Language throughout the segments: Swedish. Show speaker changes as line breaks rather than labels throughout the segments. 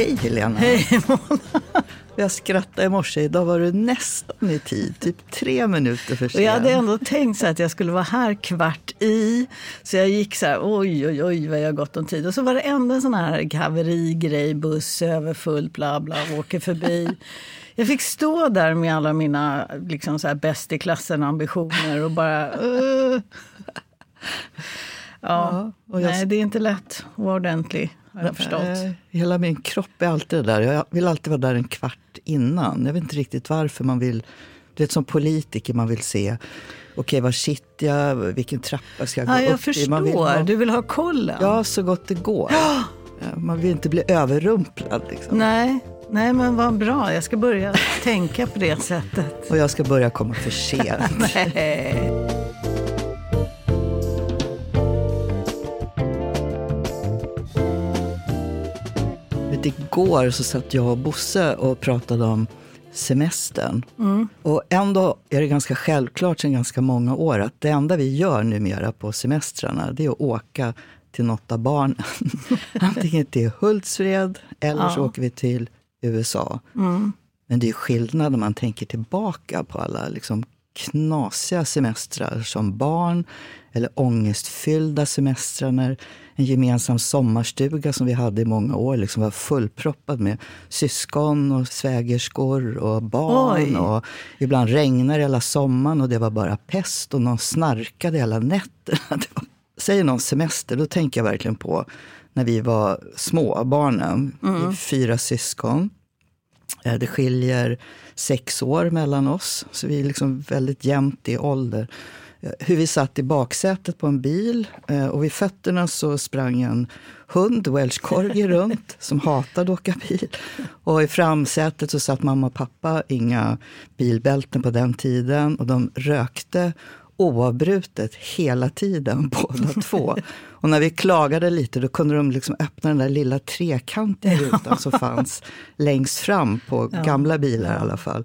Hej Helena!
Hej Mona!
Jag skrattade i morse, idag var du nästan i tid, typ tre minuter för sen.
jag hade ändå tänkt så att jag skulle vara här kvart i. Så jag gick så här, oj, oj, oj vad jag har gått om tid. Och så var det ändå en sån här haverigrej, buss överfull, bla, bla, åker förbi. Jag fick stå där med alla mina liksom så här, bäst i klassen-ambitioner och bara... Uh. Ja,
och jag-
nej, det är inte lätt att vara ordentlig, har jag förstått.
Hela min kropp är alltid där. Jag vill alltid vara där en kvart innan. Jag vet inte riktigt varför man vill. Du vet som politiker, man vill se. Okej, var sitter jag? Vilken trappa ska jag gå
Ja, jag
upp i? Man
förstår.
vill
Du vill ha kollen.
Ja, så gott det går. Man vill inte bli överrumplad. Liksom.
Nej, nej, men vad bra. Jag ska börja tänka på det sättet.
Och jag ska börja komma för sent.
Nej.
Vet, igår så satt jag och Bosse och pratade om semestern. Och ändå är det ganska självklart sedan ganska många år att det enda vi gör numera på semestrarna det är att åka till något av barnen. Antingen till Hultsfred eller så
Ja.
åker vi till USA. Men det är skillnad när man tänker tillbaka på alla liksom knasiga semestrar som barn eller ångestfyllda semestrar när en gemensam sommarstuga som vi hade i många år liksom var fullproppad med syskon och svägerskor och barn.
Oj.
Och ibland regnade det hela sommaren och det var bara pest och någon snarkade hela nätterna. Säger någon semester, då tänker jag verkligen på när vi var små, barnen. Är fyra syskon. Eh, Det skiljer sex år mellan oss, så vi är liksom väldigt jämnt i ålder. Eh, Hur vi satt i baksätet på en bil eh, och vid fötterna så sprang en hund, welsh corgi, runt som hatade att åka bil. Och i framsätet så satt mamma och pappa, inga bilbälten på den tiden och de rökte oavbrutet hela tiden båda två. Och när vi klagade lite då kunde de liksom öppna den där lilla trekantiga rutan som fanns längst fram på gamla bilar i alla fall.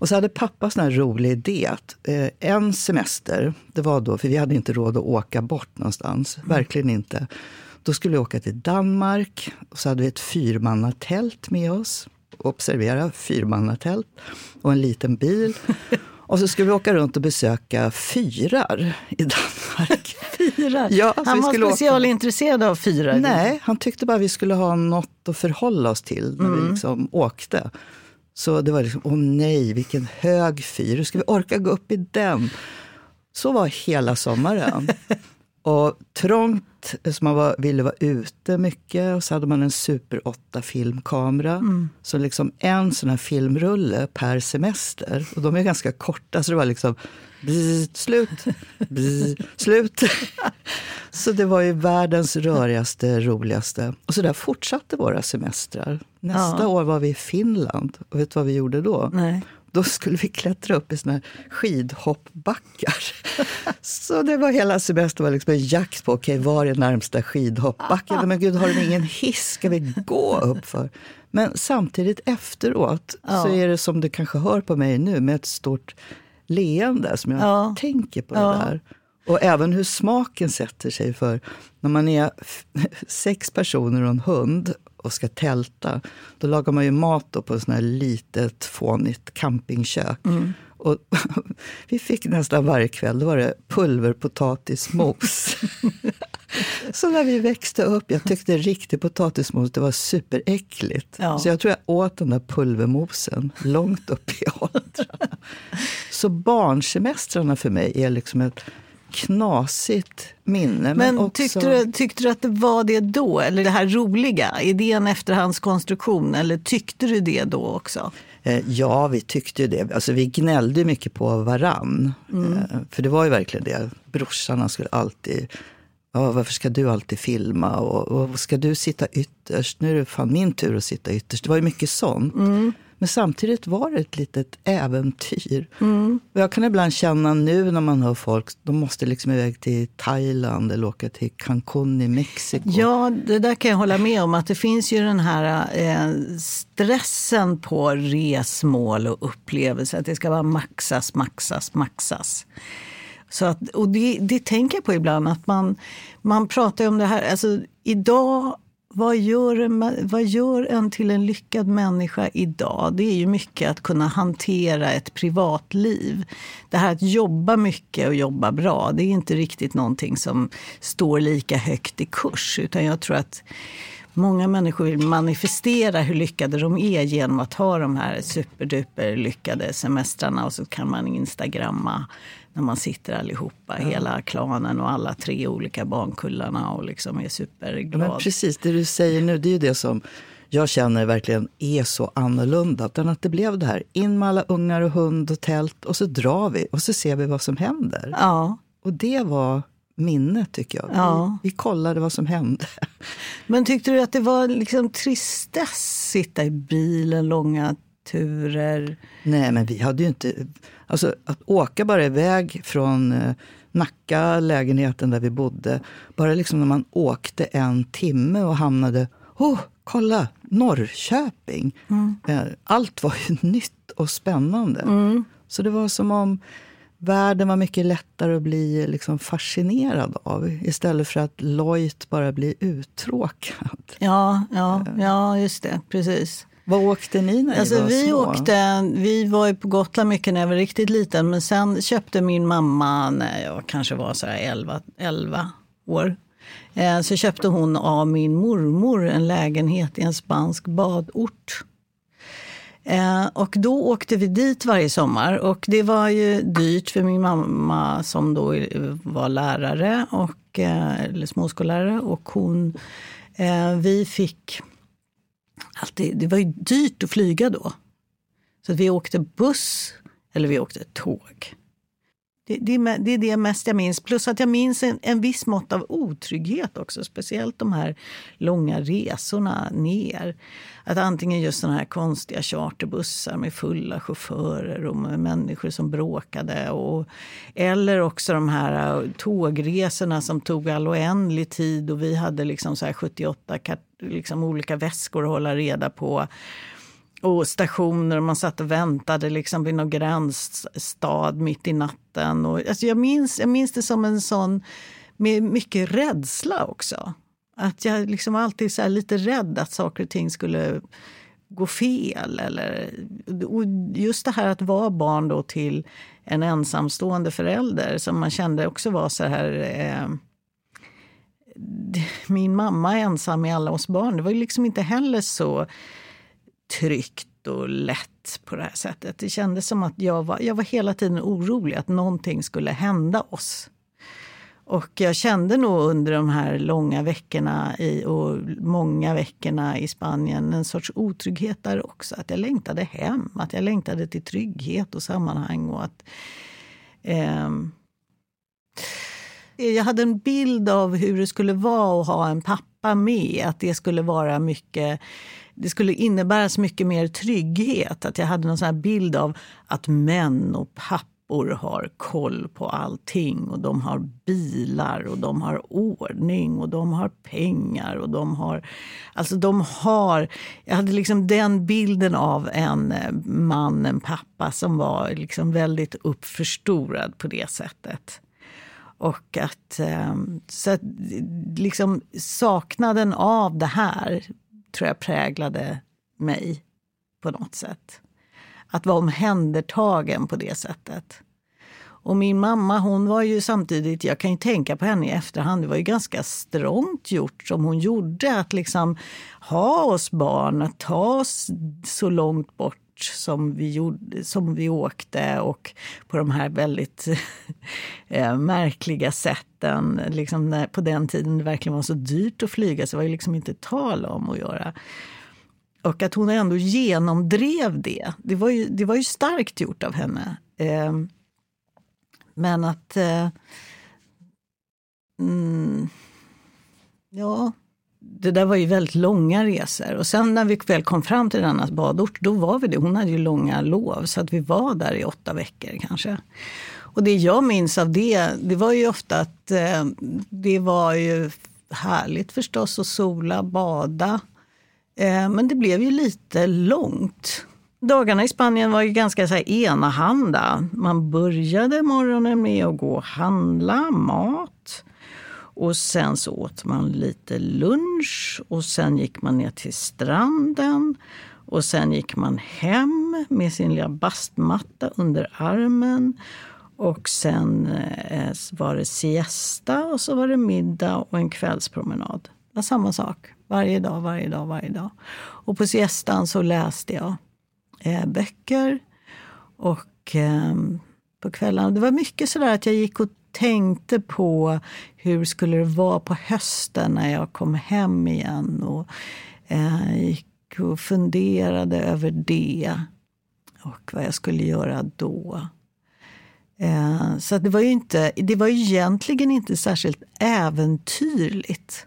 Och så hade pappa sån här rolig idé att eh, en semester, det var då, för vi hade inte råd att åka bort någonstans, verkligen inte. Då skulle vi åka till Danmark och så hade vi ett fyrmannatält med oss. Observera, fyrmannatält och en liten bil. Och så skulle vi åka runt och besöka fyrar i Danmark.
Fyrar.
Ja,
Han var specialintresserad av fyrar.
Nej, han tyckte bara vi skulle ha något att förhålla oss till när vi liksom åkte. Så det var liksom, åh nej, vilken hög fyr, hur ska vi orka gå upp i den? Så var hela sommaren. och trångt, så man var, ville vara ute mycket. Och så hade man en Super 8-filmkamera. Så liksom en sån här filmrulle per semester. Och de är ganska korta, så det var liksom slut, slut. så det var ju världens rörigaste, roligaste. Och så där fortsatte våra semestrar. Nästa
Ja.
år var vi i Finland. Och vet du vad vi gjorde då?
Nej.
Då skulle vi klättra upp i såna här skidhoppbackar. Så det var hela semestern var liksom en jakt på, okej, var är närmsta skidhoppbacke? Men gud, har de ingen hiss? Ska vi gå upp för? Men samtidigt efteråt
Ja.
så är det som du kanske hör på mig nu med ett stort leende som jag
Ja.
tänker på det där. Och även hur smaken sätter sig för när man är sex personer och en hund och ska tälta, då lagar man ju mat på ett sånt här litet fånigt campingkök. Och vi fick nästan varje kväll, då var det pulverpotatismos. Så när vi växte upp, jag tyckte riktig potatismos, det var superäckligt.
Ja.
Så jag tror jag åt den där pulvermosen långt upp i åldrarna. Så barnsemestrarna för mig är liksom ett knasigt minne. Men,
Men
också...
tyckte, du, tyckte du att det var det då? Eller det här roliga? Är det en efterhandskonstruktion? Eller tyckte du det då också?
Eh, Ja, vi tyckte ju det. Alltså, vi gnällde mycket på varann.
Mm.
Eh, För det var ju verkligen det. Brorsan skulle alltid... Ja, varför ska du alltid filma? Och, och ska du sitta ytterst? Nu är det fan min tur att sitta ytterst. Det var ju mycket sånt.
Mm.
Men samtidigt var det ett litet äventyr. Och jag kan ibland känna nu när man hör folk, de måste liksom iväg till Thailand eller åka till Cancún i Mexiko.
Ja, det där kan jag hålla med om. Att det finns ju den här eh, stressen på resmål och upplevelser. Att det ska vara maxas, maxas, maxas. Så att, och det, det tänker jag på ibland. att man, man pratar ju om det här. Alltså, idag vad gör, en, vad gör en till en lyckad människa idag? Det är ju mycket att kunna hantera ett privatliv. Det här att jobba mycket och jobba bra, det är inte riktigt någonting som står lika högt i kurs. Utan jag tror att många människor vill manifestera hur lyckade de är genom att ha de här superduper lyckade semestrarna och så kan man instagramma när man sitter allihopa, ja. hela klanen och alla tre olika barnkullarna och liksom är superglad.
Men precis, det du säger nu, det är ju det som jag känner verkligen är så annorlunda. Utan att det blev det här, in med alla ungar och hund och tält och så drar vi och så ser vi vad som händer.
Ja.
Och det var minnet tycker jag.
Ja.
Vi, vi kollade vad som hände.
Men tyckte du att det var liksom tristess, sitta i bilen långa turer?
Nej, men vi hade ju inte... Alltså att åka bara iväg från eh, Nacka, lägenheten där vi bodde. Bara liksom när man åkte en timme och hamnade... Oh, kolla! Norrköping! Mm. Eh, allt var ju nytt och spännande.
Mm.
Så det var som om världen var mycket lättare att bli liksom fascinerad av istället för att lojt bara bli uttråkad.
Ja, ja, ja just det. Precis.
Vad åkte ni när
alltså,
ni var
vi
små?
Åkte, vi var ju på Gotland mycket när jag var riktigt liten. Men sen köpte min mamma, när jag kanske var så 11, 11 år. Eh, så köpte hon av min mormor en lägenhet i en spansk badort. Eh, och då åkte vi dit varje sommar. Och det var ju dyrt för min mamma som då var lärare, och, eh, eller småskollärare. Och hon, eh, vi fick alltid, det var ju dyrt att flyga då. Så vi åkte buss eller vi åkte tåg. Det, det, det, är det mest jag minns. Plus att jag minns en, en viss mått av otrygghet också. Speciellt de här långa resorna ner. Att antingen just sådana här konstiga charterbussar med fulla chaufförer och med människor som bråkade. Och, eller också de här äh, tågresorna som tog all oändlig tid och vi hade liksom så 78 liksom olika väskor att hålla reda på och stationer och man satt och väntade liksom vid någon gränsstad mitt i natten. Och, alltså jag, minns, jag minns det som en sån, med mycket rädsla också. Att jag liksom alltid så lite rädd att saker och ting skulle gå fel. Eller, och just det här att vara barn då till en ensamstående förälder som man kände också var så här... Eh, min mamma ensam med alla oss barn. Det var ju liksom inte heller så tryggt och lätt på det här sättet. Det kändes som att jag var, jag var hela tiden orolig att någonting skulle hända oss. Och jag kände nog under de här långa veckorna i, och många veckorna i Spanien en sorts otrygghet där också. Att jag längtade hem, att jag längtade till trygghet och sammanhang. Och att, eh, jag hade en bild av hur det skulle vara att ha en pappa med. Att det skulle vara mycket det skulle innebära så mycket mer trygghet. Att jag hade någon sån bild av att män och pappor har koll på allting. Och de har bilar och de har ordning och de har pengar. och de har... Alltså de har... Jag hade liksom den bilden av en eh, man, en pappa som var liksom väldigt uppförstorad på det sättet. Och att, eh, så att liksom saknaden av det här tror jag präglade mig på något sätt. Att vara omhändertagen på det sättet. Och min mamma hon var ju samtidigt, jag kan ju tänka på henne i efterhand, det var ju ganska strångt gjort som hon gjorde. Att liksom ha oss barn, att ta oss så långt bort som vi, gjorde, som vi åkte och på de här väldigt eh, märkliga sätten. Liksom när, på den tiden det verkligen var så dyrt att flyga så var det liksom inte tal om att göra. Och att hon ändå genomdrev det, det var ju, det var ju starkt gjort av henne. Eh, men att... Eh, mm, ja, det där var ju väldigt långa resor. Och sen när vi väl kom fram till denna badort, då var vi det. Hon hade ju långa lov, så att vi var där i åtta veckor kanske. Och det jag minns av det, det var ju ofta att eh, det var ju härligt förstås att sola, bada. Eh, men det blev ju lite långt. Dagarna i Spanien var ju ganska så här enahanda. Man började morgonen med att gå och handla mat. Och sen så åt man lite lunch och sen gick man ner till stranden. Och sen gick man hem med sin lilla bastmatta under armen. Och sen eh, var det siesta och så var det middag och en kvällspromenad. Det var samma sak. Varje dag, varje dag, varje dag. Och på siestan så läste jag eh, böcker. Och eh, på kvällarna, det var mycket sådär att jag gick och tänkte på hur skulle det vara på hösten när jag kom hem igen. Och eh, gick och funderade över det. Och vad jag skulle göra då. Eh, så det var ju inte, det var egentligen inte särskilt äventyrligt.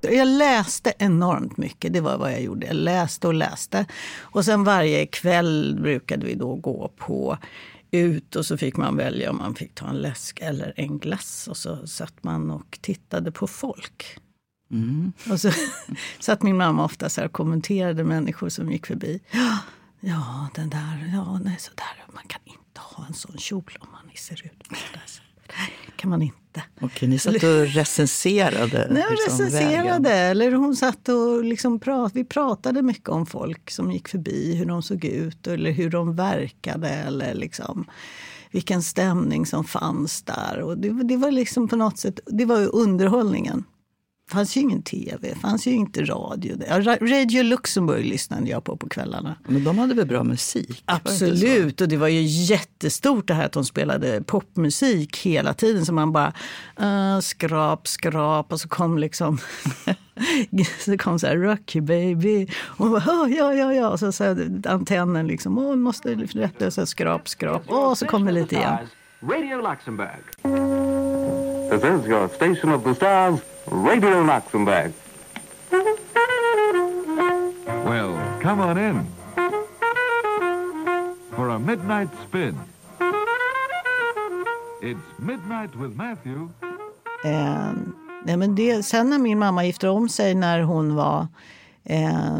Jag läste enormt mycket, det var vad jag gjorde. Jag läste och läste. Och sen varje kväll brukade vi då gå på ut och så fick man välja om man fick ta en läsk eller en glass. Och så satt man och tittade på folk. Mm. Och så satt min mamma ofta så och kommenterade människor som gick förbi. Ja, den där, ja, nej, så där. Man kan inte ha en sån kjol om man ser ut på det där sättet kan man inte.
Okej, ni satt och recenserade?
Nej, liksom, recenserade. Vägen. Eller hon satt och liksom prat, vi pratade mycket om folk som gick förbi, hur de såg ut eller hur de verkade. Eller liksom, vilken stämning som fanns där. Och det, det var liksom på något sätt, det var underhållningen fanns ju ingen tv, fanns ju inte radio. Radio Luxemburg lyssnade jag på på kvällarna.
Men de hade väl bra musik?
Absolut, och det var ju jättestort det här att de spelade popmusik hela tiden. Så man bara uh, skrap, skrap och så kom liksom så kom så här Rocky baby. Och man bara, oh, ja, ja, ja. Och så, så antennen liksom, åh, oh, måste rätta. Så skrap, skrap. Och så kom det lite igen. Radio Luxemburg. This is your station of the stars. Radio Luxembourg.
Well, come on in for a midnight spin. It's Midnight with Matthew.
Eh, nej men det, sen när min mamma gifte om sig när hon var eh,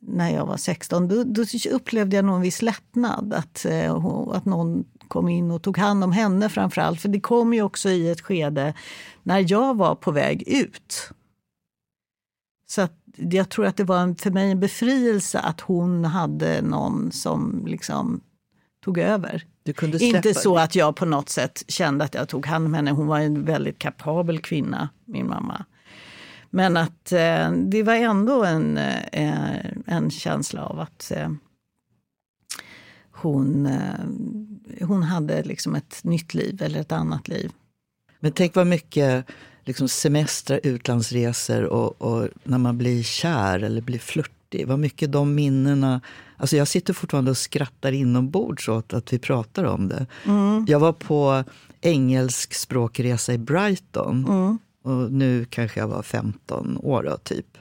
när jag var 16, då, då upplevde jag nog en viss lättnad. Att, eh, att någon kom in och tog hand om henne framför allt. För det kom ju också i ett skede när jag var på väg ut. Så jag tror att det var en, för mig en befrielse att hon hade någon som liksom tog över. Inte så att jag på något sätt kände att jag tog hand om henne. Hon var en väldigt kapabel kvinna, min mamma. Men att eh, det var ändå en, eh, en känsla av att eh, hon, eh, hon hade liksom ett nytt liv eller ett annat liv.
Men tänk vad mycket liksom semestrar, utlandsresor och, och, när man blir kär eller blir flörtig. Vad mycket de minnena... Alltså jag sitter fortfarande och skrattar inombords åt att vi pratar om det. Mm. Jag var på engelsk språkresa i Brighton. Mm. Och nu kanske jag var 15 år då, typ.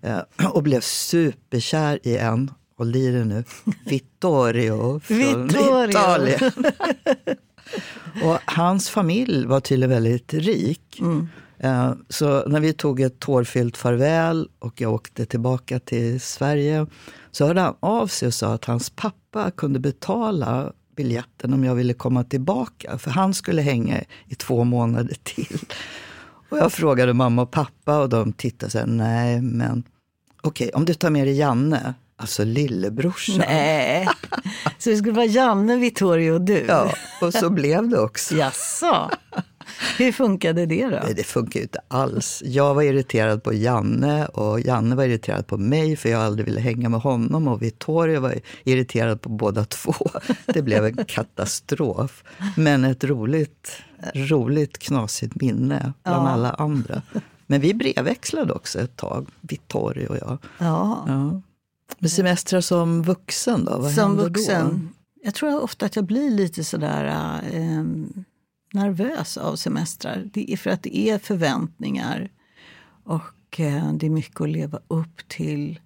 Eh, och blev superkär i en håll i dig nu, Vittorio från Vittorio. Italien. och hans familj var tydligen väldigt rik. Mm. Eh, så när vi tog ett tårfyllt farväl och jag åkte tillbaka till Sverige så hörde han av sig och sa att hans pappa kunde betala biljetten om jag ville komma tillbaka. För han skulle hänga i två månader till. Och jag frågade mamma och pappa och de tittade så här, nej men okej, okay, om du tar med dig Janne, Alltså lillebrorsan.
Nej, så det skulle vara Janne, Vittorio och du?
Ja, och så blev det också.
Jaså? Hur funkade det då?
Nej, det funkar ju inte alls. Jag var irriterad på Janne och Janne var irriterad på mig för jag aldrig ville hänga med honom och Vittorio var irriterad på båda två. Det blev en katastrof. Men ett roligt, roligt knasigt minne bland ja. alla andra. Men vi brevväxlade också ett tag, Vittorio och jag.
Ja.
ja. Men semestrar som vuxen då? Vad
som vuxen? Jag tror ofta att jag blir lite sådär eh, nervös av semestrar. Det är för att det är förväntningar och eh, det är mycket att leva upp till.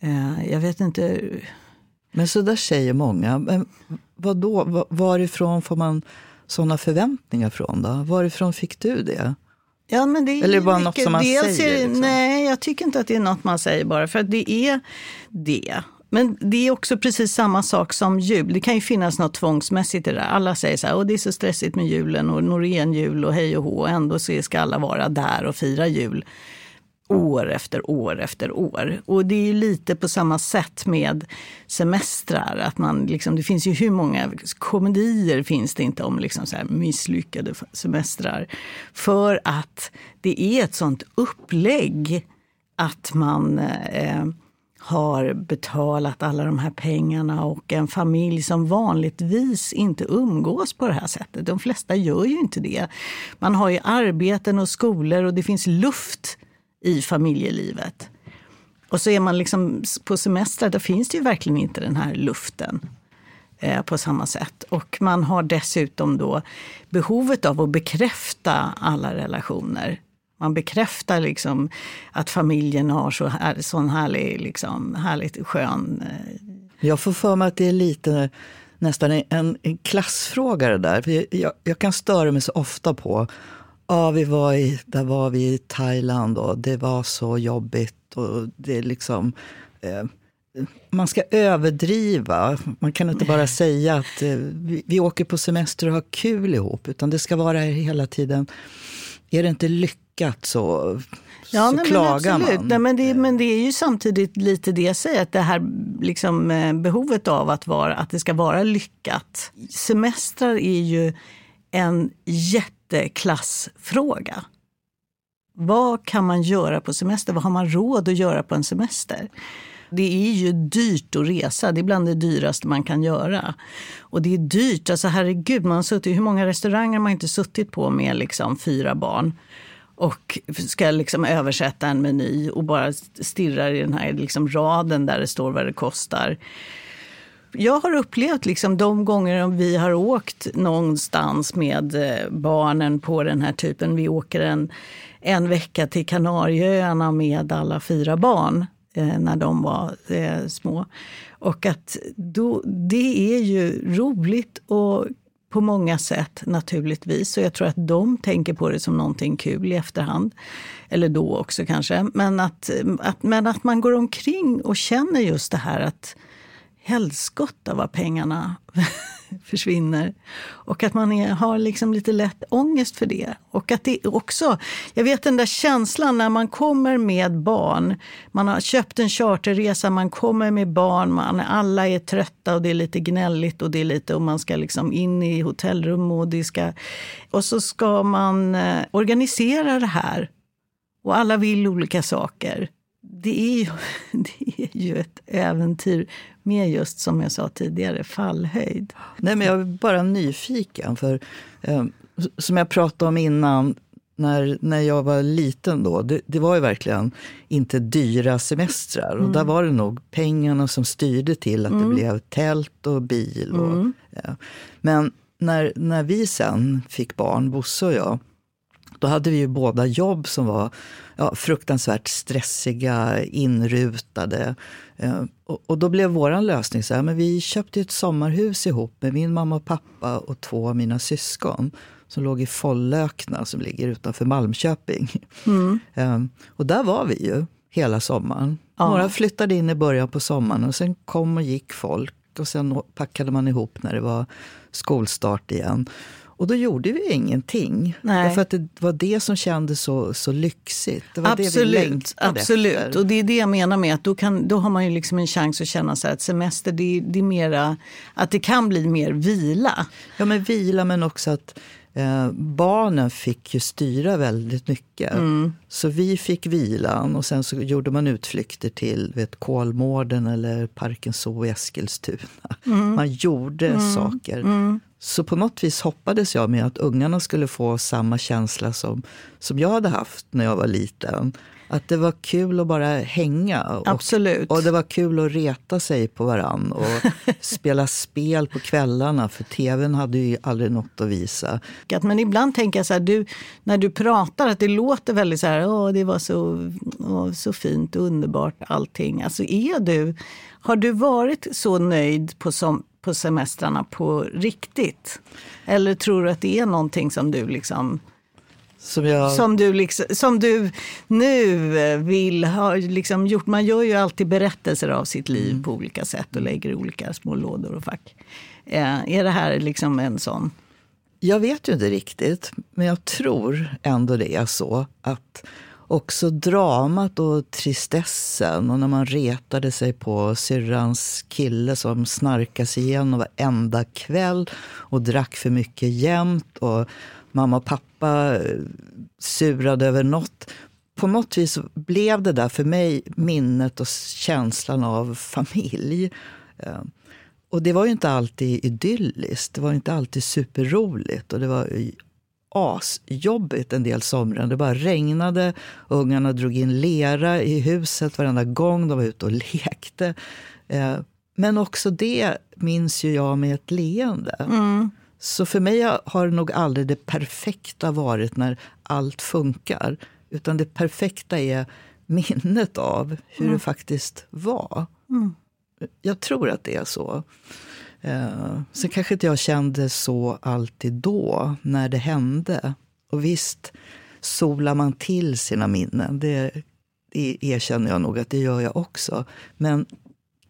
Eh, jag vet inte.
Men så där säger många. Men vad då? Varifrån får man sådana förväntningar från? då? Varifrån fick du det?
Ja, men det är
Eller bara
mycket,
något som man
dels
säger, liksom?
Nej, jag tycker inte att det är något man säger bara. För det är det. Men det är också precis samma sak som jul. Det kan ju finnas något tvångsmässigt i det där. Alla säger så här, och det är så stressigt med julen och Norén-jul och hej och hå. Och ändå så ska alla vara där och fira jul år efter år efter år. Och det är ju lite på samma sätt med semestrar. Att man liksom, det finns ju hur många komedier finns det inte om liksom så här misslyckade semestrar. För att det är ett sånt upplägg att man eh, har betalat alla de här pengarna och en familj som vanligtvis inte umgås på det här sättet. De flesta gör ju inte det. Man har ju arbeten och skolor och det finns luft i familjelivet. Och så är man liksom på semester, då finns det ju verkligen inte den här luften eh, på samma sätt. Och man har dessutom då behovet av att bekräfta alla relationer. Man bekräftar liksom att familjen har så här, sån härlig, liksom, härligt skön... Eh,
Jag får för mig att det är lite nästan en, en klassfråga det där. För jag, jag, jag kan störa mig så ofta på Ja, vi var i, där var vi i Thailand och det var så jobbigt. Och det är liksom, eh, man ska överdriva. Man kan inte bara säga att eh, vi, vi åker på semester och har kul ihop. Utan det ska vara hela tiden, är det inte lyckat så,
Ja,
så
nej, men
klagar
absolut.
man.
Nej, men, det, men det är ju samtidigt lite det jag säger, att det här liksom, eh, behovet av att, vara, att det ska vara lyckat. Semestrar är ju en jätteklassfråga. Vad kan man göra på semester? Vad har man råd att göra på en semester? Det är ju dyrt att resa. Det är bland det dyraste man kan göra. Och det är dyrt. Alltså herregud, man har suttit, hur många restauranger har man inte suttit på med liksom fyra barn? och ska liksom översätta en meny och bara stirrar i den här liksom raden där det står vad det kostar. Jag har upplevt liksom de gånger vi har åkt någonstans med eh, barnen på den här typen. Vi åker en, en vecka till Kanarieöarna med alla fyra barn eh, när de var eh, små. Och att då, det är ju roligt och på många sätt naturligtvis. Och jag tror att de tänker på det som någonting kul i efterhand. Eller då också kanske. Men att, att, men att man går omkring och känner just det här att helskotta vad pengarna försvinner. Och att man är, har liksom lite lätt ångest för det. Och att det också, jag vet den där känslan när man kommer med barn. Man har köpt en charterresa, man kommer med barn, man, alla är trötta och det är lite gnälligt och det är lite och man ska liksom in i hotellrum och det ska... Och så ska man eh, organisera det här. Och alla vill olika saker. Det är, ju, det är ju ett äventyr med just som jag sa tidigare, fallhöjd.
Nej, men jag är bara nyfiken. För, eh, som jag pratade om innan, när, när jag var liten då, det, det var ju verkligen inte dyra semestrar. Och där var det nog pengarna som styrde till att det blev tält och bil. Och, ja. Men när, när vi sen fick barn, Bosse och jag, då hade vi ju båda jobb som var ja, fruktansvärt stressiga, inrutade. Eh, och, och då blev vår lösning så här, men vi köpte ett sommarhus ihop med min mamma och pappa och två av mina syskon som låg i Follökna som ligger utanför Malmköping. Eh, och där var vi ju hela sommaren.
Ja.
Några flyttade in i början på sommaren och sen kom och gick folk och sen packade man ihop när det var skolstart igen. Och då gjorde vi ingenting.
Nej.
Därför att det var det som kändes så, så lyxigt. Det var det vi
Absolut,
längtade
absolut.
efter.
Och det är det jag menar med att då, kan, då har man ju liksom en chans att känna så att semester, det, det är mera, att det kan bli mer vila.
Ja, men vila, men också att eh, barnen fick ju styra väldigt mycket.
Mm.
Så vi fick vilan och sen så gjorde man utflykter till vet, Kolmården eller Parkens Zoo i Eskilstuna.
Mm.
Man gjorde saker. Så på något vis hoppades jag med att ungarna skulle få samma känsla som, som jag hade haft när jag var liten. Att det var kul att bara hänga. Och,
Absolut.
Och det var kul att reta sig på varann och spela spel på kvällarna för tvn hade ju aldrig något att visa.
Men ibland tänker jag så här, du, när du pratar, att det låter väldigt så här, åh det var så, åh, så fint och underbart allting. Alltså är du, har du varit så nöjd på, som, på semestrarna på riktigt? Eller tror du att det är någonting som du liksom
Som jag,
som du, liksom, som du nu eh, vill ha liksom gjort. Man gör ju alltid berättelser av sitt liv på olika sätt och lägger i olika små lådor och fack. Eh, är det här liksom en sån?
jag vet ju inte riktigt, men jag tror ändå det är så att också dramat och tristessen och när man retade sig på syrrans kille som snarkade sig igenom varenda kväll och drack för mycket jämt och mamma och pappa eh, surade över något. På något vis blev det där för mig minnet och känslan av familj. Eh, och det var ju inte alltid idylliskt, det var inte alltid superroligt och det var asjobbigt en del somrar. Det bara regnade, ungarna drog in lera i huset varenda gång de var ute och lekte. Eh, Men också det minns ju jag med ett leende. Så för mig har nog aldrig det perfekta varit när allt funkar. Utan det perfekta är minnet av hur det faktiskt var. Jag tror att det är så. Eh, sen kanske inte jag kände så alltid då, när det hände. Och visst solar man till sina minnen. Det, det erkänner jag nog att det gör jag också. Men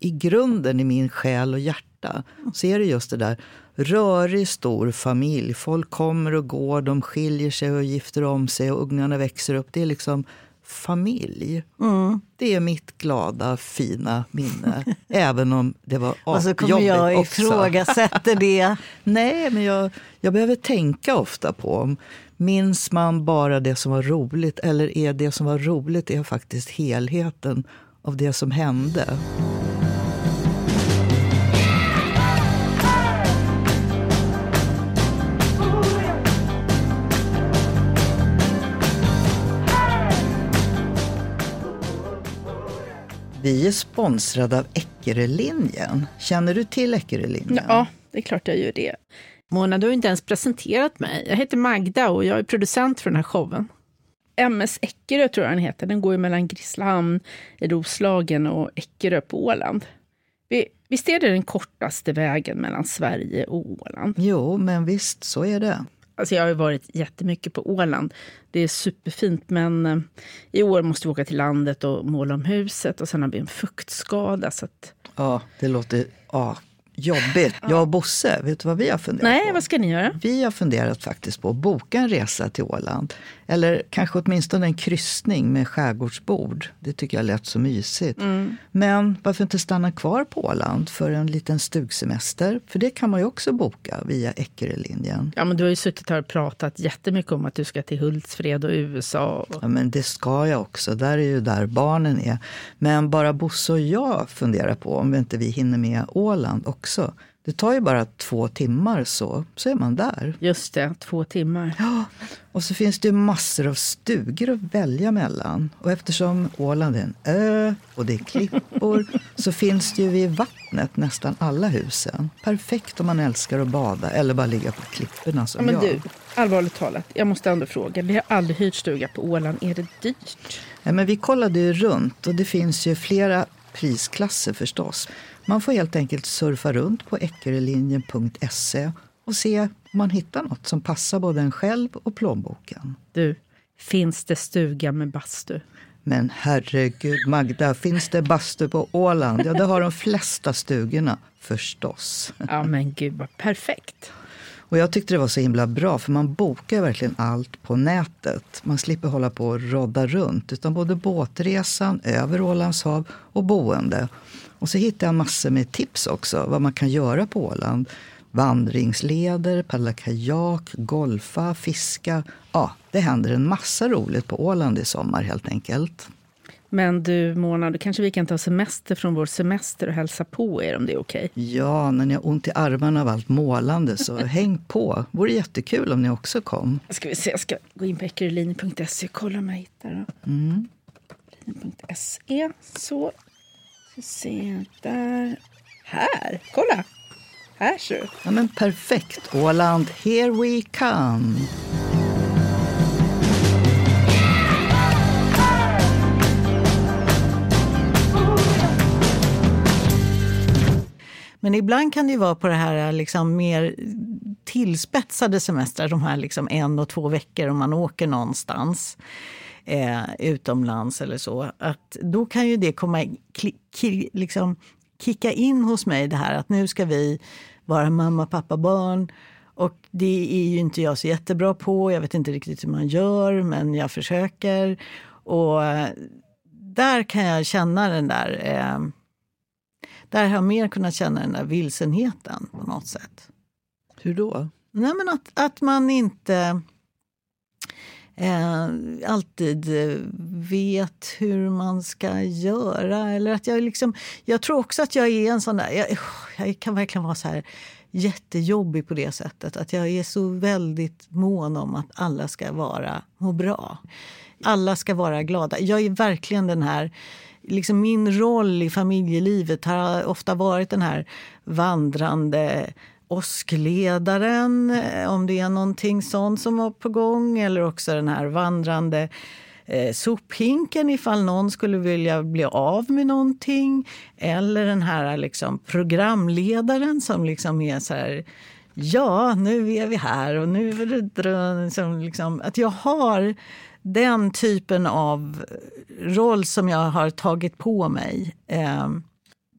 i grunden, i min själ och hjärta, så är det just det där rörig, stor familj. Folk kommer och går, de skiljer sig och gifter om sig och ungarna växer upp. Det är liksom familj. Det är mitt glada, fina minne. även om det var
Och så kommer jag ifrågasätta det.
Nej, men jag, jag behöver tänka ofta på om minns man bara det som var roligt eller är det som var roligt är faktiskt helheten av det som hände. Vi är sponsrade av Eckerölinjen. Känner du till Eckerölinjen?
Ja, det är klart jag gör det. Mona, du har inte ens presenterat mig. Jag heter Magda och jag är producent för den här showen. MS Eckerö tror jag den heter. Den går ju mellan Grisslehamn i Roslagen och Eckerö på Åland. Vi- Visst är det den kortaste vägen mellan Sverige och Åland?
Jo, men visst, så är det.
Alltså jag har ju varit jättemycket på Åland. Det är superfint, men eh, i år måste vi åka till landet och måla om huset och sen har vi en fuktskada. Så att,
Ja, det låter ja, jobbigt. Jag och Bosse, vet du vad vi har funderat
nej,
på?
vad ska ni göra?
Vi har funderat faktiskt på att boka en resa till Åland. Eller kanske åtminstone en kryssning med skärgårdsbord. Det tycker jag lät så mysigt. Men varför inte stanna kvar på Åland för en liten stugsemester? För det kan man ju också boka via Eckerölinjen.
Ja, men du har ju suttit här och pratat jättemycket om att du ska till Hultsfred och USA. Och...
Ja, men det ska jag också. Där är ju där barnen är. Men bara Bosse och jag funderar på om inte vi hinner med Åland också. Det tar ju bara två timmar så, så är man där.
Just det, två timmar.
Ja, och så finns det ju massor av stugor att välja mellan. Och eftersom Åland är en ö och det är klippor så finns det ju vid vattnet nästan alla husen. Perfekt om man älskar att bada eller bara ligga på klipporna
Ja,
som
men
jag.
du, allvarligt talat, jag måste ändå fråga. Vi har aldrig hyrt stuga på Åland. Är det dyrt?
Ja, men vi kollade ju runt och det finns ju flera prisklasser förstås. Man får helt enkelt surfa runt på eckerölinjen.se och se om man hittar något som passar både en själv och plånboken.
Du, finns det stuga med bastu?
Men herregud Magda, finns det bastu på Åland? Ja, det har de flesta stugorna förstås.
Ja, men gud vad perfekt.
Och jag tyckte det var så himla bra för man bokar verkligen allt på nätet. Man slipper hålla på och rodda runt utan både båtresan över Ålands hav och boende. Och så hittade jag massor med tips också vad man kan göra på Åland. Vandringsleder, paddla kajak, golfa, fiska. Ja, det händer en massa roligt på Åland i sommar helt enkelt.
Men du Mona, då kanske vi kan ta semester från vår semester och hälsa på er om det är okej.
Ja, när ni har ont i armarna av allt målande så häng på. Vore jättekul om ni också kom.
Ska vi se, jag ska gå in på ekerölinjen.se och kolla om jag hittar. Då. Fin.se. Så. Ska se där. Här, kolla! Här ser du.
Ja, men perfekt. Åland, here we come.
Men ibland kan det ju vara på det här liksom mer tillspetsade semestrar, de här liksom en och två veckor om man åker någonstans eh, utomlands eller så. Att då kan ju det komma, liksom, kicka in hos mig det här att nu ska vi vara mamma, pappa, barn. Och det är ju inte jag så jättebra på. Jag vet inte riktigt hur man gör, men jag försöker. Och där kan jag känna den där... Eh, där har jag mer kunnat känna den där vilsenheten på något sätt.
Hur då?
Nej, men att, att man inte eh, alltid eh, vet hur man ska göra. Eller att jag, liksom, jag tror också att jag är en sån där... Jag, jag kan verkligen vara så här jättejobbig på det sättet. Att jag är så väldigt mån om att alla ska vara, må bra. Alla ska vara glada. Jag är verkligen den här liksom min roll i familjelivet har ofta varit den här vandrande åskledaren, eh, om det är någonting sånt som var på gång. Eller också den här vandrande eh, sophinken ifall någon skulle vilja bli av med någonting. Eller den här liksom, programledaren som liksom är så här Ja, nu är vi här och nu är det... Liksom, liksom, att jag har den typen av roll som jag har tagit på mig. Eh,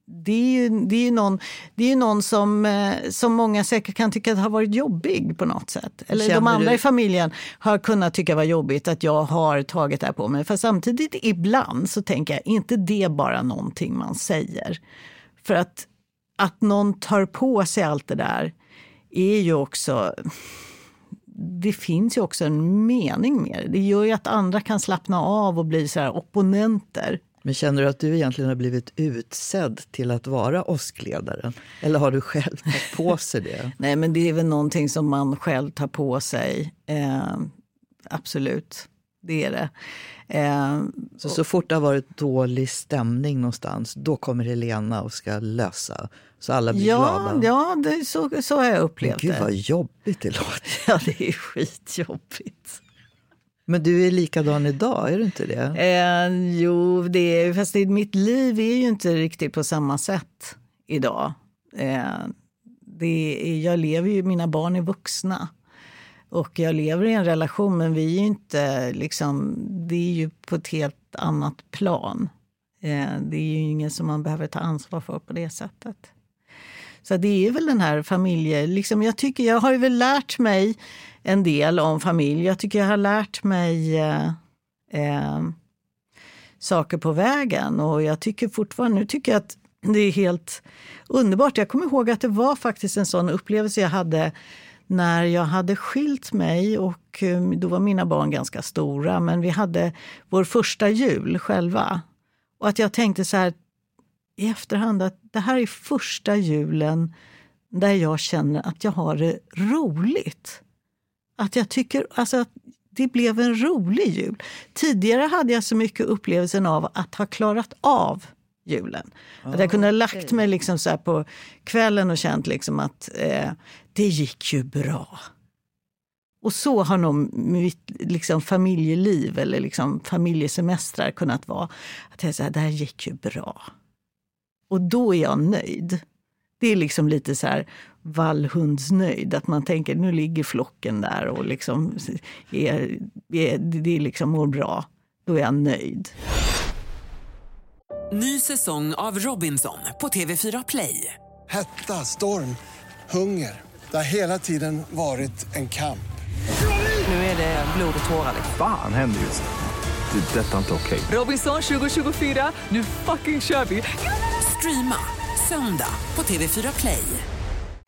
det är ju, det är ju någon, det är någon som, eh, som många säkert kan tycka har varit jobbig på något sätt. Eller Känner de andra du... i familjen har kunnat tycka var jobbigt att jag har tagit det här på mig. För samtidigt ibland så tänker jag, inte det bara någonting man säger? För att, att någon tar på sig allt det där är ju också det finns ju också en mening med det. Det gör ju att andra kan slappna av och bli så opponenter.
Men känner du att du egentligen har blivit utsedd till att vara åskledaren? Eller har du själv tagit på sig det?
Nej, men det är väl någonting som man själv tar på sig. Eh, absolut, det är det.
Eh, så, så fort det har varit dålig stämning någonstans, då kommer Helena och ska lösa så alla blir
ja,
glada?
Ja, det, så, så har jag upplevt Gud,
det. vad jobbigt det låter.
Ja, det är skitjobbigt.
Men du är likadan idag, är du inte det?
Eh, jo, det är, fast det, mitt liv är ju inte riktigt på samma sätt idag. Eh, det är, jag lever ju, mina barn är vuxna. Och jag lever i en relation, men vi är inte liksom, det är ju på ett helt annat plan. Eh, det är ju inget som man behöver ta ansvar för på det sättet. Så det är väl den här familje... Liksom jag, tycker, jag har ju väl lärt mig en del om familj. Jag tycker jag har lärt mig eh, eh, saker på vägen. Och jag tycker fortfarande, nu tycker jag att det är helt underbart. Jag kommer ihåg att det var faktiskt en sån upplevelse jag hade när jag hade skilt mig och eh, då var mina barn ganska stora. Men vi hade vår första jul själva. Och att jag tänkte så här i efterhand att det här är första julen där jag känner att jag har det roligt. Att jag tycker alltså, att det blev en rolig jul. Tidigare hade jag så mycket upplevelsen av att ha klarat av julen. Oh, att jag kunde ha lagt mig liksom så på kvällen och känt liksom att eh, det gick ju bra. Och så har nog mitt liksom, familjeliv eller liksom, familjesemestrar kunnat vara. Att jag säger, det här gick ju bra. Och då är jag nöjd. Det är liksom lite så här vallhundsnöjd. Att man tänker nu ligger flocken där och liksom är, är, det liksom mår bra. Då är jag nöjd.
Ny säsong av Robinson på TV4 Play.
Hetta, storm, hunger. Det har hela tiden varit en kamp.
Nu är det blod och tårar.
Fan händer just det. Det är detta inte okej.
Okay. Robinson 2024, nu fucking kör vi! Streama söndag på TV4 Play.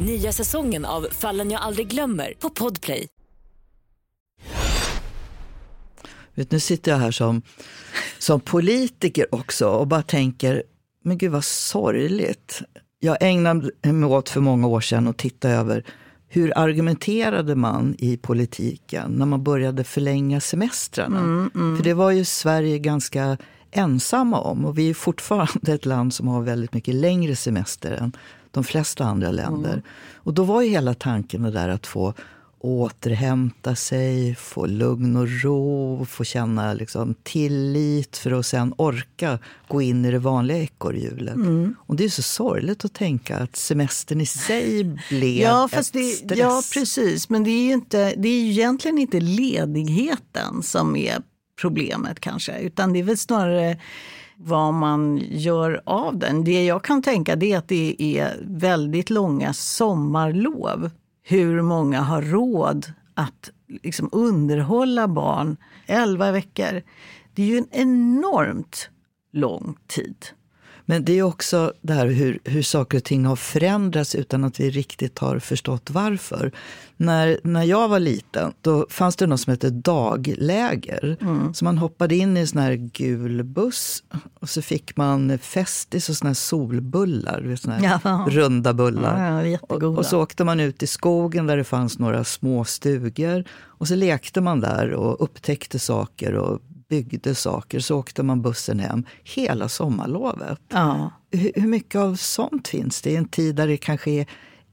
Nya säsongen av Fallen jag aldrig glömmer på Podplay.
Vet, nu sitter jag här som, som politiker också och bara tänker, men gud vad sorgligt. Jag ägnade mig åt för många år sedan att titta över hur argumenterade man i politiken när man började förlänga semestrarna?
Mm, mm.
För det var ju Sverige ganska ensamma om och vi är fortfarande ett land som har väldigt mycket längre semester än de flesta andra länder.
Mm.
Och då var ju hela tanken det där att få återhämta sig, få lugn och ro, få känna liksom tillit för att sen orka gå in i det vanliga ekorrhjulet.
Mm.
Och det är så sorgligt att tänka att semestern i sig blev
Ja, fast
ett stress.
ja, precis. Men det är, ju inte, det är ju egentligen inte ledigheten som är problemet kanske. Utan det är väl snarare vad man gör av den. Det jag kan tänka det är att det är väldigt långa sommarlov. Hur många har råd att liksom underhålla barn 11 veckor? Det är ju en enormt lång tid.
Men det är också det här hur, hur saker och ting har förändrats utan att vi riktigt har förstått varför. När, när jag var liten då fanns det något som hette dagläger.
Mm.
Så man hoppade in i en sån här gul buss och så fick man Festis och såna här solbullar. vet, Såna här
Ja.
runda bullar.
Ja,
och, och så åkte man ut i skogen där det fanns några små stugor. Och så lekte man där och upptäckte saker och byggde saker. Så åkte man bussen hem hela sommarlovet.
Ja.
Hur, hur mycket av sånt finns det i en tid där det kanske är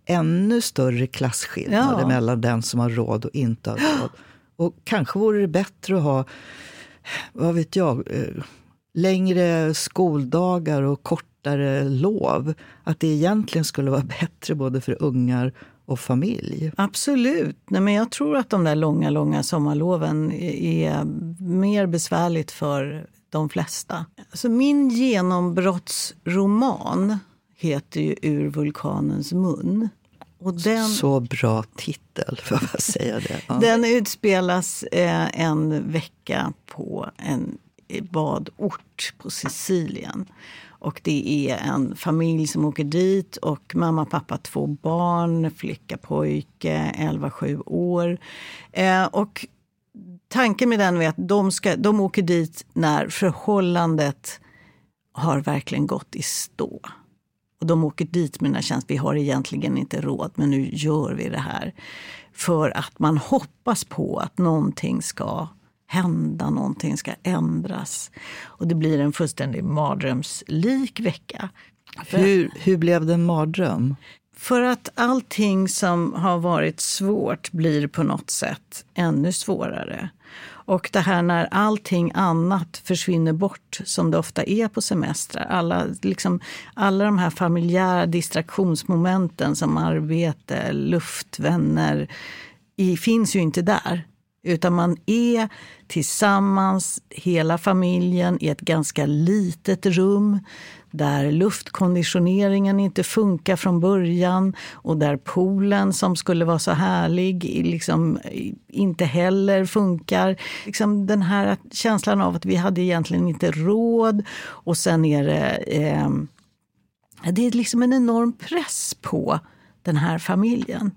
ännu större klasskillnader
Ja.
mellan den som har råd och inte har råd? Och kanske vore det bättre att ha, vad vet jag, eh, längre skoldagar och kortare lov. Att det egentligen skulle vara bättre både för ungar och familj.
Absolut. Nej, men jag tror att de där långa, långa sommarloven är, mer besvärligt för de flesta. Alltså min genombrottsroman heter ju Ur vulkanens mun. Och den,
Så bra titel, jag bara säga det. Ja.
den utspelas eh, en vecka på en badort på Sicilien. Och det är en familj som åker dit och mamma, pappa, två barn, flicka, pojke, 11-7 år. Eh, och tanken med den är att de, ska, de åker dit när förhållandet har verkligen gått i stå. Och de åker dit med den här känslan, vi har egentligen inte råd men nu gör vi det här. För att man hoppas på att någonting ska hända, någonting ska ändras. Och det blir en fullständig mardrömslik vecka.
Hur, hur blev det en mardröm?
För att allting som har varit svårt blir på något sätt ännu svårare. Och det här när allting annat försvinner bort, som det ofta är på semestrar. Alla, liksom, alla de här familjära distraktionsmomenten som arbete, luft, vänner, i, finns ju inte där. Utan man är tillsammans, hela familjen, i ett ganska litet rum där luftkonditioneringen inte funkar från början och där poolen som skulle vara så härlig liksom inte heller funkar. Liksom den här känslan av att vi hade egentligen inte råd och sen är det, eh, det är liksom en enorm press på den här familjen.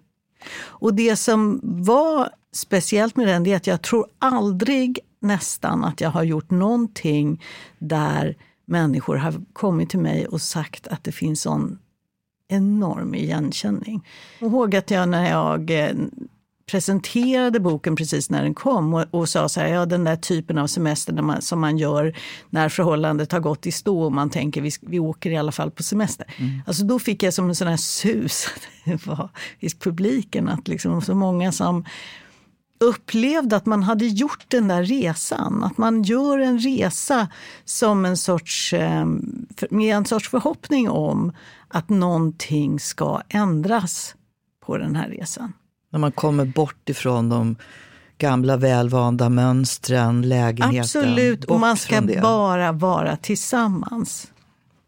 Och det som var speciellt med den är att jag tror aldrig nästan att jag har gjort någonting där människor har kommit till mig och sagt att det finns sån enorm igenkänning. Jag ihåg att jag när jag eh, presenterade boken precis när den kom och, och sa så här, ja den där typen av semester man, som man gör när förhållandet har gått i stå och man tänker vi, vi åker i alla fall på semester. Alltså då fick jag som en sån här sus det var i publiken att liksom så många som upplevde att man hade gjort den där resan. Att man gör en resa som en sorts, eh, med en sorts förhoppning om att någonting ska ändras på den här resan.
När man kommer bort ifrån de gamla välvanda mönstren, lägenheten.
Absolut, och man ska bara vara tillsammans.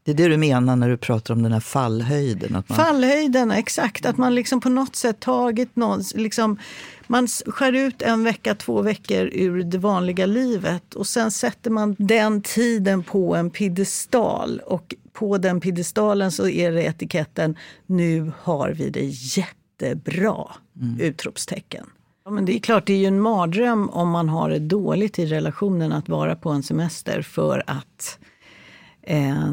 Det är det du menar när du pratar om den här fallhöjden? Att man...
Fallhöjden, exakt. Att man liksom på något sätt tagit någon, liksom, man skär ut en vecka, två veckor ur det vanliga livet och sen sätter man den tiden på en piedestal. Och på den piedestalen så är det etiketten Nu har vi det jättebra! Mm. Utropstecken. Ja, men det är klart, det är ju en mardröm om man har det dåligt i relationen att vara på en semester för att eh,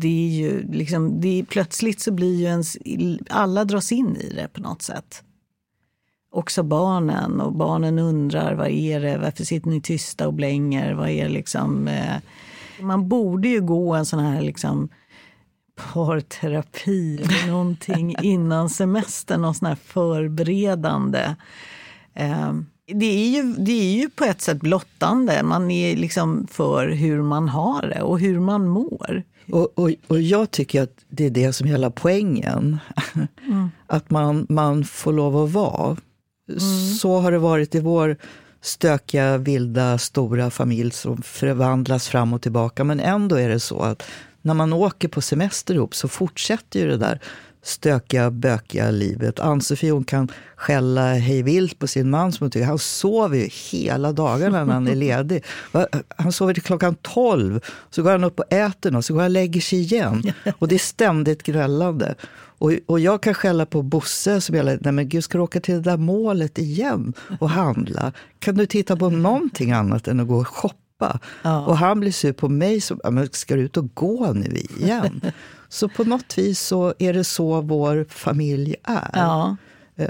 det är ju liksom, det är, plötsligt så blir ju ens, alla dras in i det på något sätt. Också barnen och barnen undrar vad är det, varför sitter ni tysta och blänger, vad är liksom eh, man borde ju gå en sån här liksom parterapi eller någonting innan semestern, någon sån här förberedande. Eh, det är, ju, det är ju på ett sätt blottande. Man är liksom för hur man har det och hur man mår.
Och, och, och jag tycker att det är det som är hela poängen. Mm. Att man, man får lov att vara. Mm. Så har det varit i vår stökiga, vilda, stora familj som förvandlas fram och tillbaka. Men ändå är det så att när man åker på semester ihop så fortsätter ju det där stökiga, bökiga livet. Ann-Sofie hon kan skälla hej vilt på sin man som hon tycker han sover ju hela dagarna när han är ledig. Han sover till klockan tolv, så går han upp och äter och så går han och lägger sig igen. Och det är ständigt grällande. Och, och jag kan skälla på Bosse som jag nej men gud ska du åka till det där målet igen och handla? Kan du titta på någonting annat än att gå och shoppa? Ja. Och han blir sur på mig, som, ska du ut och gå nu igen? Så på något vis så är det så vår familj är. Ja. Eh,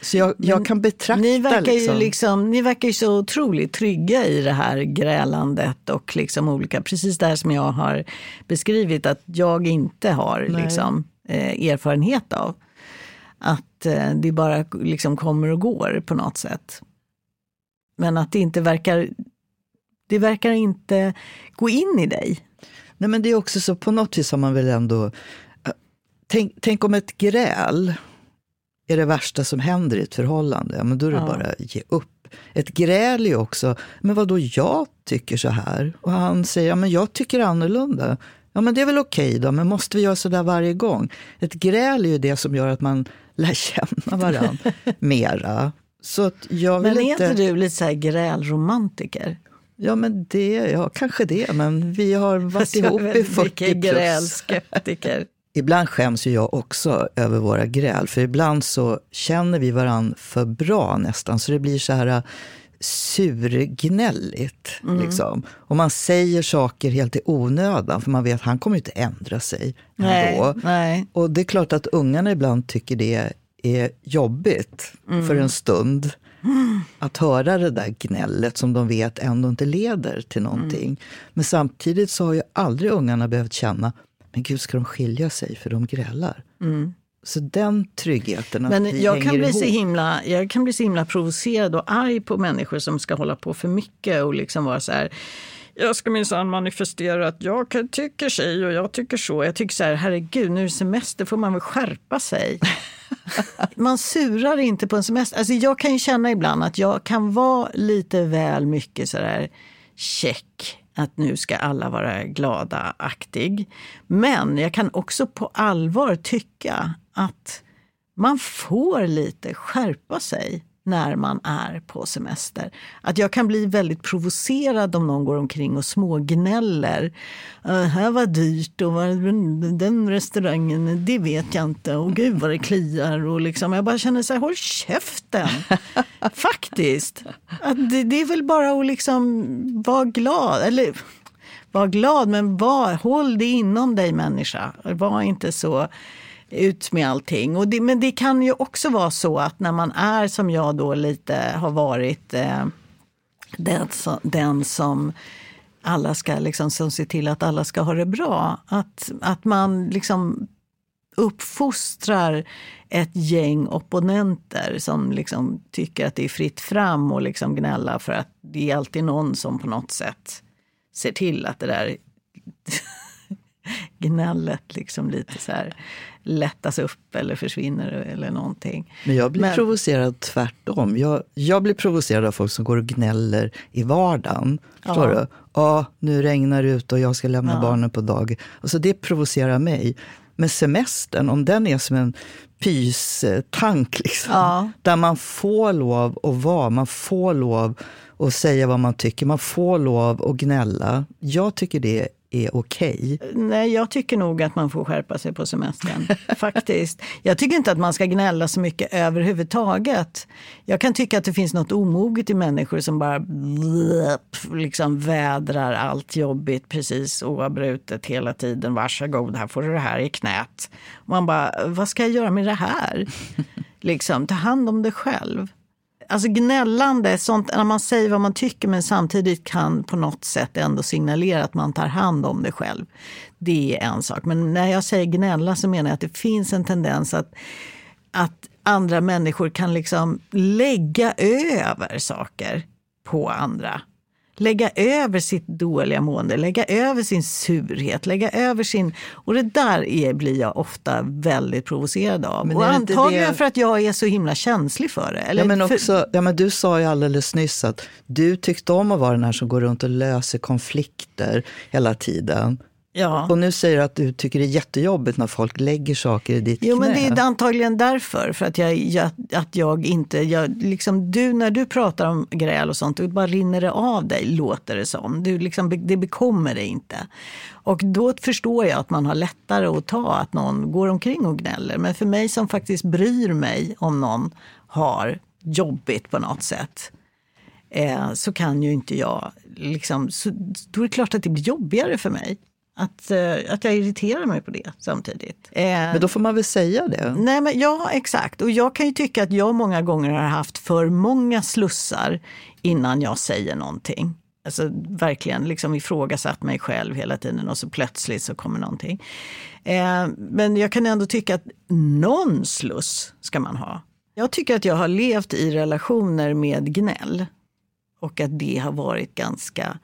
så jag, jag kan betrakta...
Ni verkar,
liksom...
ju liksom, ni verkar ju så otroligt trygga i det här grälandet och liksom olika, precis det här som jag har beskrivit att jag inte har liksom, eh, erfarenhet av. Att eh, det bara liksom kommer och går på något sätt. Men att det inte verkar, det verkar inte gå in i dig.
Nej, men det är också så, på något vis har man väl ändå... Eh, tänk, tänk om ett gräl är det värsta som händer i ett förhållande, men då är det ja. bara ge upp. Ett gräl är ju också, men vad då jag tycker så här? Och han säger, ja men jag tycker annorlunda. Ja men det är väl okej okay då, men måste vi göra så där varje gång? Ett gräl är ju det som gör att man lär känna varandra mera. Så att jag vill
men är
inte...
inte du lite så här grälromantiker?
Ja, men det, ja, kanske det. Men vi har varit ihop i 40 plus.
grälskeptiker.
Ibland skäms ju jag också över våra gräl. För ibland så känner vi varandra för bra nästan. Så det blir så här äh, surgnälligt. Mm. Liksom. Och man säger saker helt i onödan. För man vet att han kommer inte ändra sig
nej. Nej.
Och det är klart att ungarna ibland tycker det är jobbigt mm. för en stund. Att höra det där gnället som de vet ändå inte leder till någonting. Mm. Men samtidigt så har ju aldrig ungarna behövt känna, men gud ska de skilja sig för de grälar. Mm. Så den tryggheten att
Men
vi
jag kan, bli
ihop.
så himla, jag kan bli så himla provocerad och arg på människor som ska hålla på för mycket och liksom vara så här jag ska minsann manifestera att jag tycker sig och jag tycker så. Jag tycker så här, herregud, nu är det semester, får man väl skärpa sig. man surar inte på en semester. Alltså jag kan ju känna ibland att jag kan vara lite väl mycket så där check att nu ska alla vara glada-aktig. Men jag kan också på allvar tycka att man får lite skärpa sig när man är på semester. Att jag kan bli väldigt provocerad om någon går omkring och smågnäller. Äh, här var dyrt och var, den restaurangen, det vet jag inte. Och gud vad det kliar. Och liksom, jag bara känner så här, håll käften! Faktiskt. Att det, det, är väl bara att liksom vara glad. Eller var glad, men var, håll det inom dig människa. Var inte så ut med allting. Och det, men det kan ju också vara så att när man är som jag då lite har varit eh, den, som, den som alla ska liksom, som ser till att alla ska ha det bra. Att, att man liksom uppfostrar ett gäng opponenter som liksom tycker att det är fritt fram och liksom gnälla för att det är alltid någon som på något sätt ser till att det där gnället liksom lite så här lättas upp eller försvinner eller någonting.
Men jag blir
Men-
provocerad tvärtom. Jag, jag blir provocerad av folk som går och gnäller i vardagen. Förstår
Ja.
du? Ja, nu regnar det ut och jag ska lämna
Ja.
barnen på dag. Alltså det provocerar mig. Men semestern, om den är som en pystank, liksom,
Ja.
där man får lov att vara, man får lov att säga vad man tycker, man får lov att gnälla. Jag tycker det är okej.
Nej, jag tycker nog att man får skärpa sig på semestern. faktiskt. Jag tycker inte att man ska gnälla så mycket överhuvudtaget. Jag kan tycka att det finns något omoget i människor som bara liksom vädrar allt jobbigt precis oavbrutet hela tiden. Varsågod, här får du det här i knät. Man bara, vad ska jag göra med det här? liksom, ta hand om det själv. Alltså gnällande, sånt, när man säger vad man tycker men samtidigt kan på något sätt ändå signalera att man tar hand om det själv. Det är en sak. Men när jag säger gnälla så menar jag att det finns en tendens att, att andra människor kan liksom lägga över saker på andra. Lägga över sitt dåliga mående, lägga över sin surhet, lägga över sin... Och det där är, blir jag ofta väldigt provocerad av.
Men
och antagligen
det-
för att jag är så himla känslig för det. Eller
ja, men
för,
också, ja, men du sa ju alldeles nyss att du tyckte om att vara den här som går runt och löser konflikter hela tiden.
Ja.
Och nu säger du att du tycker det är jättejobbigt när folk lägger saker i ditt
Jo,
knä.
men det är antagligen därför. För att jag, jag, att jag inte... Jag, liksom, du, när du pratar om gräl och sånt, då bara rinner det av dig, låter det som. Du, liksom, det bekommer dig inte. Och då förstår jag att man har lättare att ta att någon går omkring och gnäller. Men för mig som faktiskt bryr mig om någon har jobbigt på något sätt eh, så kan ju inte jag... Liksom, så, då är det klart att det blir jobbigare för mig. Att, eh, att jag irriterar mig på det samtidigt. Eh,
Men då får man väl säga det.
Nej, men ja, exakt. Och jag kan ju tycka att jag många gånger har haft för många slussar innan jag säger någonting. Alltså verkligen liksom ifrågasatt mig själv hela tiden och så plötsligt så kommer någonting. Eh, men jag kan ändå tycka att någon sluss ska man ha. Jag tycker att jag har levt i relationer med gnäll och att det har varit ganska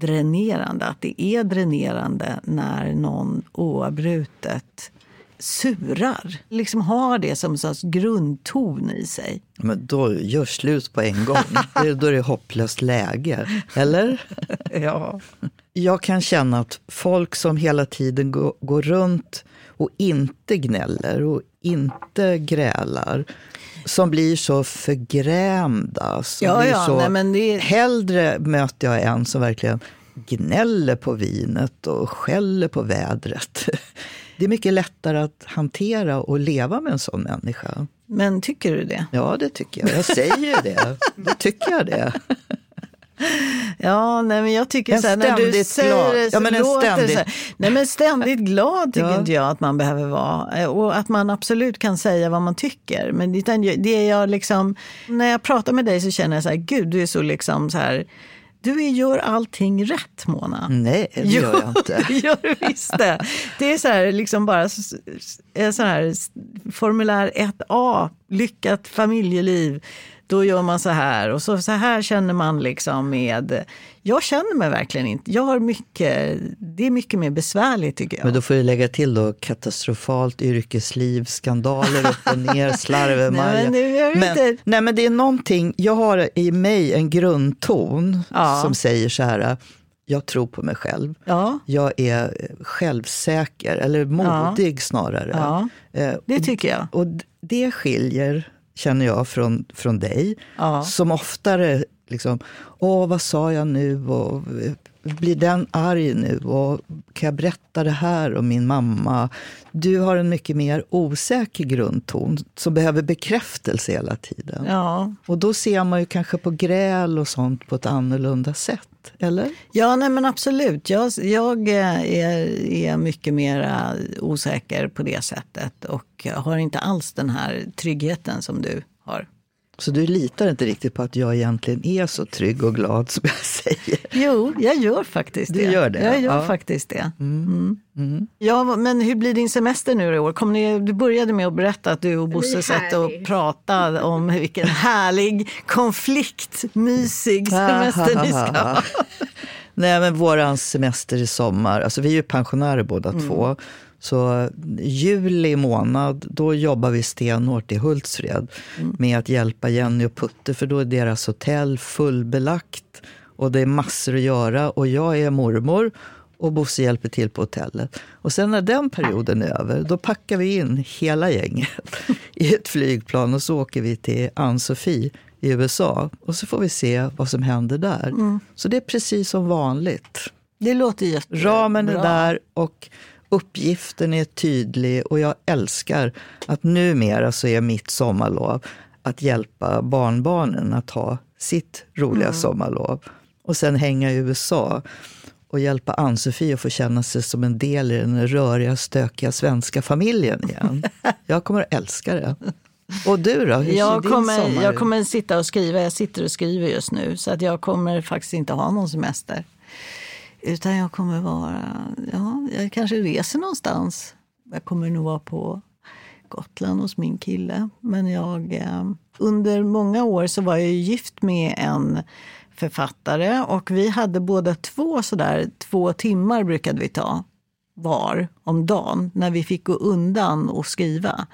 dränerande. Att det är dränerande när någon oavbrutet surar. Liksom har det som en sorts grundton i sig.
Men då gör slut på en gång. Det- då är det hopplöst läge. Eller?
Ja.
Jag kan känna att folk som hela tiden går, går runt och inte gnäller och inte grälar som blir så förgrämda. Som
Ja,
blir
ja,
så,
nej, men det-
Hellre möter jag en som verkligen gnäller på vinet och skäller på vädret. Det är mycket lättare att hantera och leva med en sån människa.
Men tycker du det?
Ja, det tycker jag. Jag säger ju det. Då tycker jag det.
Ja, nej, men jag tycker
En
så här, när du säger
glad.
det så
Ja, men en
låter
ständigt-
så här. Nej, men ständigt glad tycker
Ja.
inte jag att man behöver vara. Eh, Och att man absolut kan säga vad man tycker. Men det, jag liksom, när jag pratar med dig så känner jag så här, gud du är så liksom så här, du gör allting rätt Mona.
Nej, det gör jag inte.
det gör du visst det. Det är så här, liksom bara s- s- en sån här formulär 1A, lyckat familjeliv. Då gör man så här och så, så här känner man liksom med... Jag känner mig verkligen inte. Jag har mycket, det är mycket mer besvärligt tycker jag.
Men då får du lägga till då katastrofalt yrkesliv, skandaler upp och ner, slarvemaja.
Nej, men
men, nej, men det är någonting, jag har i mig en grundton
Ja.
som säger så här, jag tror på mig själv.
Ja.
Jag är självsäker, eller modig snarare.
Ja,
Eh,
det tycker jag.
Och det skiljer, känner jag, från, från dig.
Ja.
Som oftare liksom, åh vad sa jag nu? Och, blir den arg nu? Och kan jag berätta det här om min mamma? Du har en mycket mer osäker grundton som behöver bekräftelse hela tiden.
Ja.
Och då ser man ju kanske på gräl och sånt på ett annorlunda sätt, eller?
Ja, nej men absolut. Jag, jag eh, är, är mycket mer eh, osäker på det sättet och har inte alls den här tryggheten som du har.
Så du litar inte riktigt på att jag egentligen är så trygg och glad som jag säger?
Jo, jag gör faktiskt
Du
det.
gör det,
Jag gör
ja.
faktiskt det. Mm. Ja, men hur blir din semester nu i år? Kom ni, du började med att berätta att du och Bosse satt och pratade om vilken härlig konfliktmysig semester ni ska ha.
Nej, men våran semester i sommar, alltså vi är ju pensionärer båda
Mm.
två. Så juli månad, då jobbar vi stenhårt i Hultsfred
Mm.
med att hjälpa Jenny och Putte, för då är deras hotell fullbelagt och det är massor att göra. Och jag är mormor och Bosse hjälper till på hotellet. Och sen när den perioden är över, då packar vi in hela gänget i ett flygplan och så åker vi till Ann-Sofie i USA. Och så får vi se vad som händer där.
Mm.
Så det är precis som vanligt.
Det låter jättebra.
Ramen är där och uppgiften är tydlig och jag älskar att numera så är mitt sommarlov att hjälpa barnbarnen att ha sitt roliga
Mm.
sommarlov. Och sen hänga i USA och hjälpa Ann-Sofie att få känna sig som en del i den röriga, stökiga svenska familjen igen. Jag kommer att älska det. Och du då? Hur ser
Jag
din
kommer,
sommar
jag kommer sitta och skriva. Jag sitter och skriver just nu. Så att jag kommer faktiskt inte ha någon semester. Utan jag kommer vara... Ja, jag kanske reser någonstans. Jag kommer nog vara på Gotland hos min kille. Men jag, eh, under många år så var jag gift med en författare. Och vi hade båda två sådär, två timmar brukade vi ta var om dagen när vi fick gå undan och skriva.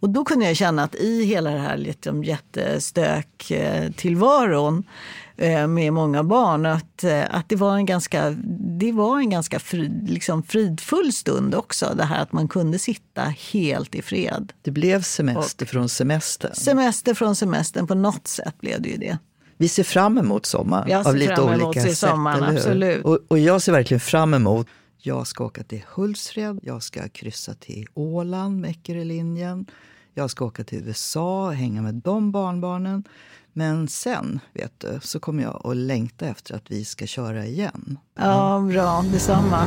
Och då kunde jag känna att i hela det här liksom jättestök eh, tillvaron eh, med många barn att, eh, att det var en ganska, det var en ganska frid, liksom fridfull stund också. Det här att man kunde sitta helt i fred.
Det blev semester från semestern.
Semester från semestern, på något sätt blev det ju det.
Vi ser fram emot sommar
Jag ser
av lite olika sätt.
sommaren, absolut.
Och, och jag ser verkligen fram emot jag ska åka till Hultsfred, jag ska kryssa till Åland med Eckerölinjen. Jag ska åka till USA och hänga med de barnbarnen. Men sen, vet du, så kommer jag att längta efter att vi ska köra igen.
Ja, bra. Detsamma.